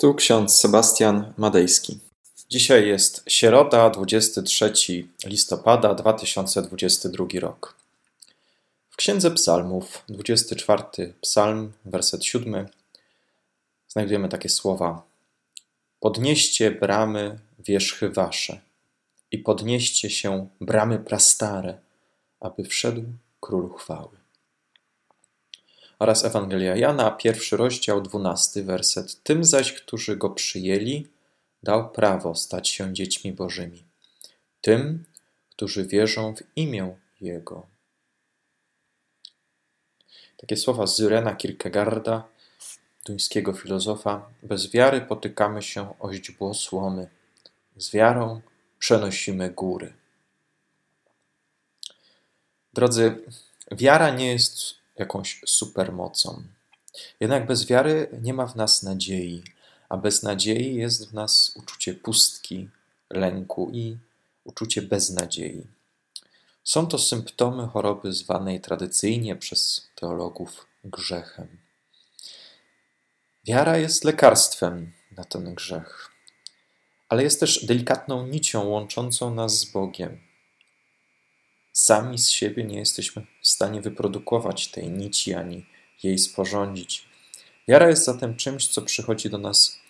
Tu ksiądz Sebastian Madejski. Dzisiaj jest środa, 23 listopada 2022 rok. W Księdze Psalmów, 24 psalm, werset 7, znajdujemy takie słowa: Podnieście bramy wierzchy wasze i podnieście się bramy prastare, aby wszedł król chwały oraz Ewangelia Jana, pierwszy rozdział, dwunasty werset. Tym zaś, którzy go przyjęli, dał prawo stać się dziećmi Bożymi. Tym, którzy wierzą w imię Jego. Takie słowa Zyrena Kierkegaarda, duńskiego filozofa. Bez wiary potykamy się o źdźbło słomy. Z wiarą przenosimy góry. Drodzy, wiara nie jest jakąś supermocą. Jednak bez wiary nie ma w nas nadziei, a bez nadziei jest w nas uczucie pustki, lęku i uczucie beznadziei. Są to symptomy choroby zwanej tradycyjnie przez teologów grzechem. Wiara jest lekarstwem na ten grzech, ale jest też delikatną nicią łączącą nas z Bogiem. Sami z siebie nie jesteśmy w stanie wyprodukować tej nici ani jej sporządzić. Wiara jest zatem czymś, co przychodzi do nas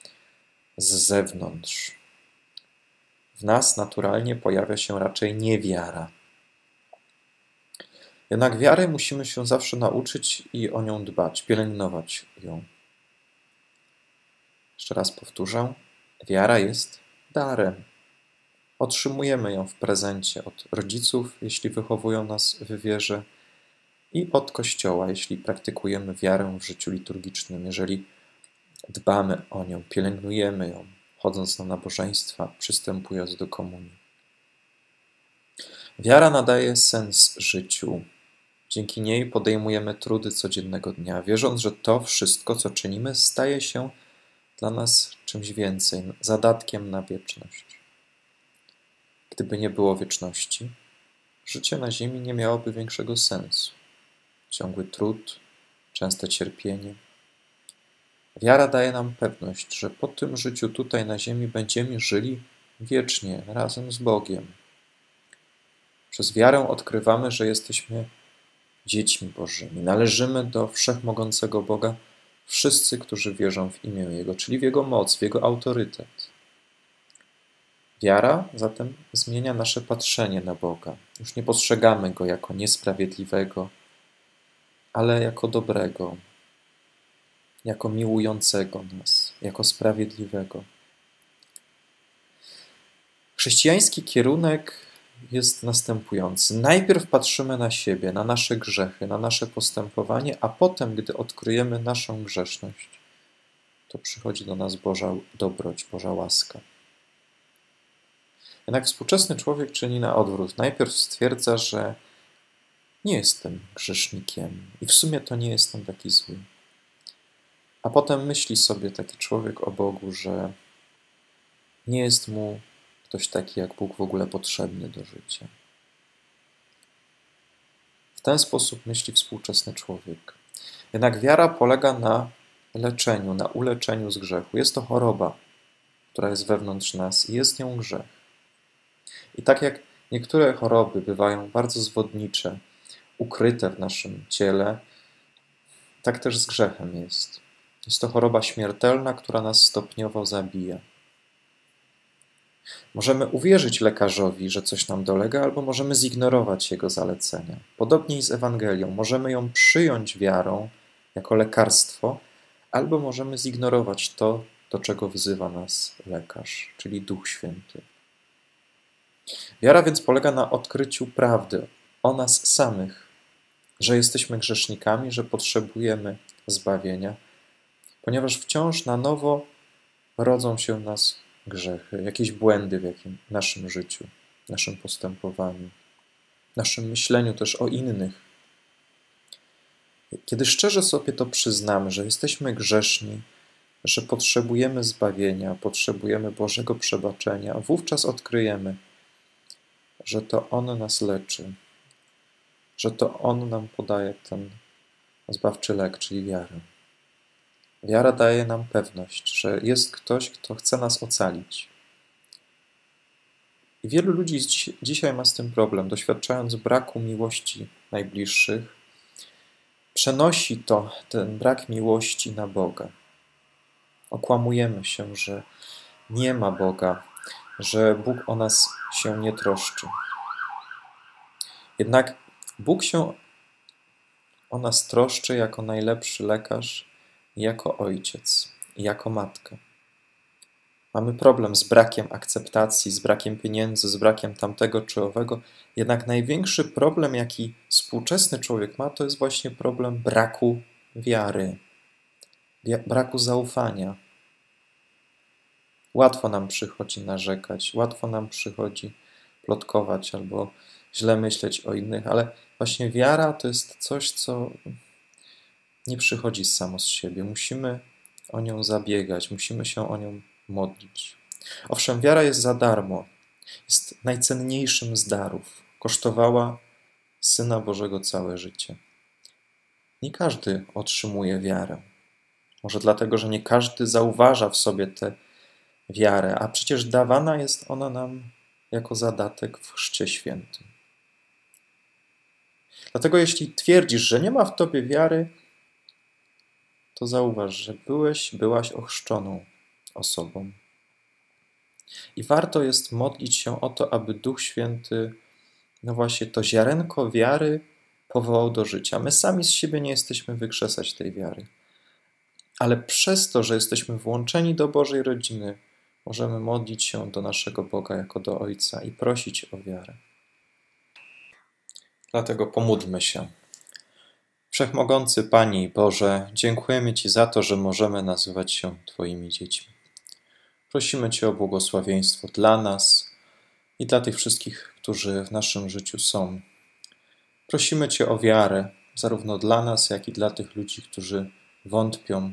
z zewnątrz. W nas naturalnie pojawia się raczej niewiara. Jednak wiary musimy się zawsze nauczyć i o nią dbać, pielęgnować ją. Jeszcze raz powtórzę: wiara jest darem. Otrzymujemy ją w prezencie od rodziców, jeśli wychowują nas w wierze, i od Kościoła, jeśli praktykujemy wiarę w życiu liturgicznym, jeżeli dbamy o nią, pielęgnujemy ją, chodząc na nabożeństwa, przystępując do komunii. Wiara nadaje sens życiu. Dzięki niej podejmujemy trudy codziennego dnia, wierząc, że to wszystko, co czynimy, staje się dla nas czymś więcej, zadatkiem na wieczność. Gdyby nie było wieczności, życie na Ziemi nie miałoby większego sensu. Ciągły trud, częste cierpienie. Wiara daje nam pewność, że po tym życiu tutaj na Ziemi będziemy żyli wiecznie razem z Bogiem. Przez wiarę odkrywamy, że jesteśmy dziećmi Bożymi. Należymy do wszechmogącego Boga wszyscy, którzy wierzą w imię Jego, czyli w Jego moc, w Jego autorytet. Wiara zatem zmienia nasze patrzenie na Boga. Już nie postrzegamy Go jako niesprawiedliwego, ale jako dobrego, jako miłującego nas, jako sprawiedliwego. Chrześcijański kierunek jest następujący. Najpierw patrzymy na siebie, na nasze grzechy, na nasze postępowanie, a potem, gdy odkryjemy naszą grzeszność, to przychodzi do nas Boża dobroć, Boża łaska. Jednak współczesny człowiek czyni na odwrót. Najpierw stwierdza, że nie jestem grzesznikiem i w sumie to nie jestem taki zły. A potem myśli sobie taki człowiek o Bogu, że nie jest mu ktoś taki jak Bóg w ogóle potrzebny do życia. W ten sposób myśli współczesny człowiek. Jednak wiara polega na leczeniu, na uleczeniu z grzechu. Jest to choroba, która jest wewnątrz nas i jest nią grzech. I tak jak niektóre choroby bywają bardzo zwodnicze, ukryte w naszym ciele, tak też z grzechem jest. Jest to choroba śmiertelna, która nas stopniowo zabija. Możemy uwierzyć lekarzowi, że coś nam dolega, albo możemy zignorować jego zalecenia. Podobnie z Ewangelią. Możemy ją przyjąć wiarą jako lekarstwo, albo możemy zignorować to, do czego wzywa nas lekarz, czyli Duch Święty. Wiara więc polega na odkryciu prawdy o nas samych, że jesteśmy grzesznikami, że potrzebujemy zbawienia, ponieważ wciąż na nowo rodzą się nas grzechy, jakieś błędy w jakim, naszym życiu, naszym postępowaniu, naszym myśleniu też o innych. Kiedy szczerze sobie to przyznamy, że jesteśmy grzeszni, że potrzebujemy zbawienia, potrzebujemy Bożego przebaczenia, wówczas odkryjemy, że to On nas leczy, że to On nam podaje ten zbawczy lek, czyli wiarę. Wiara daje nam pewność, że jest ktoś, kto chce nas ocalić. I wielu ludzi dzisiaj ma z tym problem, doświadczając braku miłości najbliższych, przenosi to, ten brak miłości na Boga. Okłamujemy się, że nie ma Boga, że Bóg o nas się nie troszczy. Jednak Bóg się o nas troszczy jako najlepszy lekarz, jako ojciec, jako matka. Mamy problem z brakiem akceptacji, z brakiem pieniędzy, z brakiem tamtego czy owego. Jednak największy problem, jaki współczesny człowiek ma, to jest właśnie problem braku wiary, braku zaufania. Łatwo nam przychodzi narzekać, łatwo nam przychodzi plotkować albo źle myśleć o innych, ale właśnie wiara to jest coś, co nie przychodzi samo z siebie. Musimy o nią zabiegać, musimy się o nią modlić. Owszem, wiara jest za darmo, jest najcenniejszym z darów. Kosztowała Syna Bożego całe życie. Nie każdy otrzymuje wiarę. Może dlatego, że nie każdy zauważa w sobie tę wiarę, a przecież dawana jest ona nam jako zadatek w Chrzcie Świętym. Dlatego jeśli twierdzisz, że nie ma w tobie wiary, to zauważ, że byłeś, byłaś ochrzczoną osobą. I warto jest modlić się o to, aby Duch Święty, no właśnie, to ziarenko wiary powołał do życia. My sami z siebie nie jesteśmy wykrzesać tej wiary. Ale przez to, że jesteśmy włączeni do Bożej rodziny, możemy modlić się do naszego Boga jako do Ojca i prosić o wiarę. Dlatego pomódlmy się. Wszechmogący Panie i Boże, dziękujemy Ci za to, że możemy nazywać się Twoimi dziećmi. Prosimy Cię o błogosławieństwo dla nas i dla tych wszystkich, którzy w naszym życiu są. Prosimy Cię o wiarę, zarówno dla nas, jak i dla tych ludzi, którzy wątpią,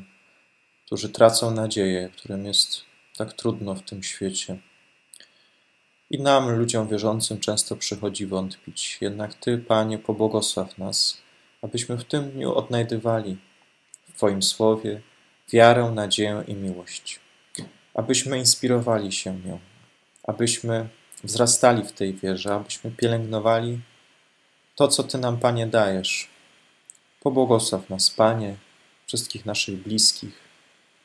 którzy tracą nadzieję, którym jest tak trudno w tym świecie. I nam, ludziom wierzącym, często przychodzi wątpić. Jednak Ty, Panie, pobłogosław nas, abyśmy w tym dniu odnajdywali w Twoim słowie wiarę, nadzieję i miłość. Abyśmy inspirowali się nią, abyśmy wzrastali w tej wierze, abyśmy pielęgnowali to, co Ty nam, Panie, dajesz. Pobłogosław nas, Panie, wszystkich naszych bliskich,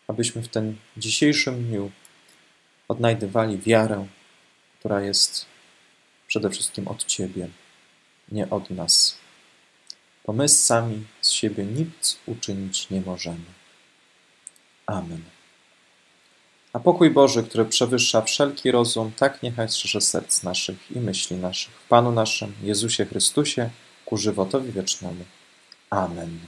abyśmy w ten dzisiejszym dniu odnajdywali wiarę, która jest przede wszystkim od Ciebie, nie od nas. Bo my sami z siebie nic uczynić nie możemy. Amen. A pokój Boży, który przewyższa wszelki rozum, tak niechaj strzeże serc naszych i myśli naszych w Panu naszym, Jezusie Chrystusie, ku żywotowi wiecznemu. Amen.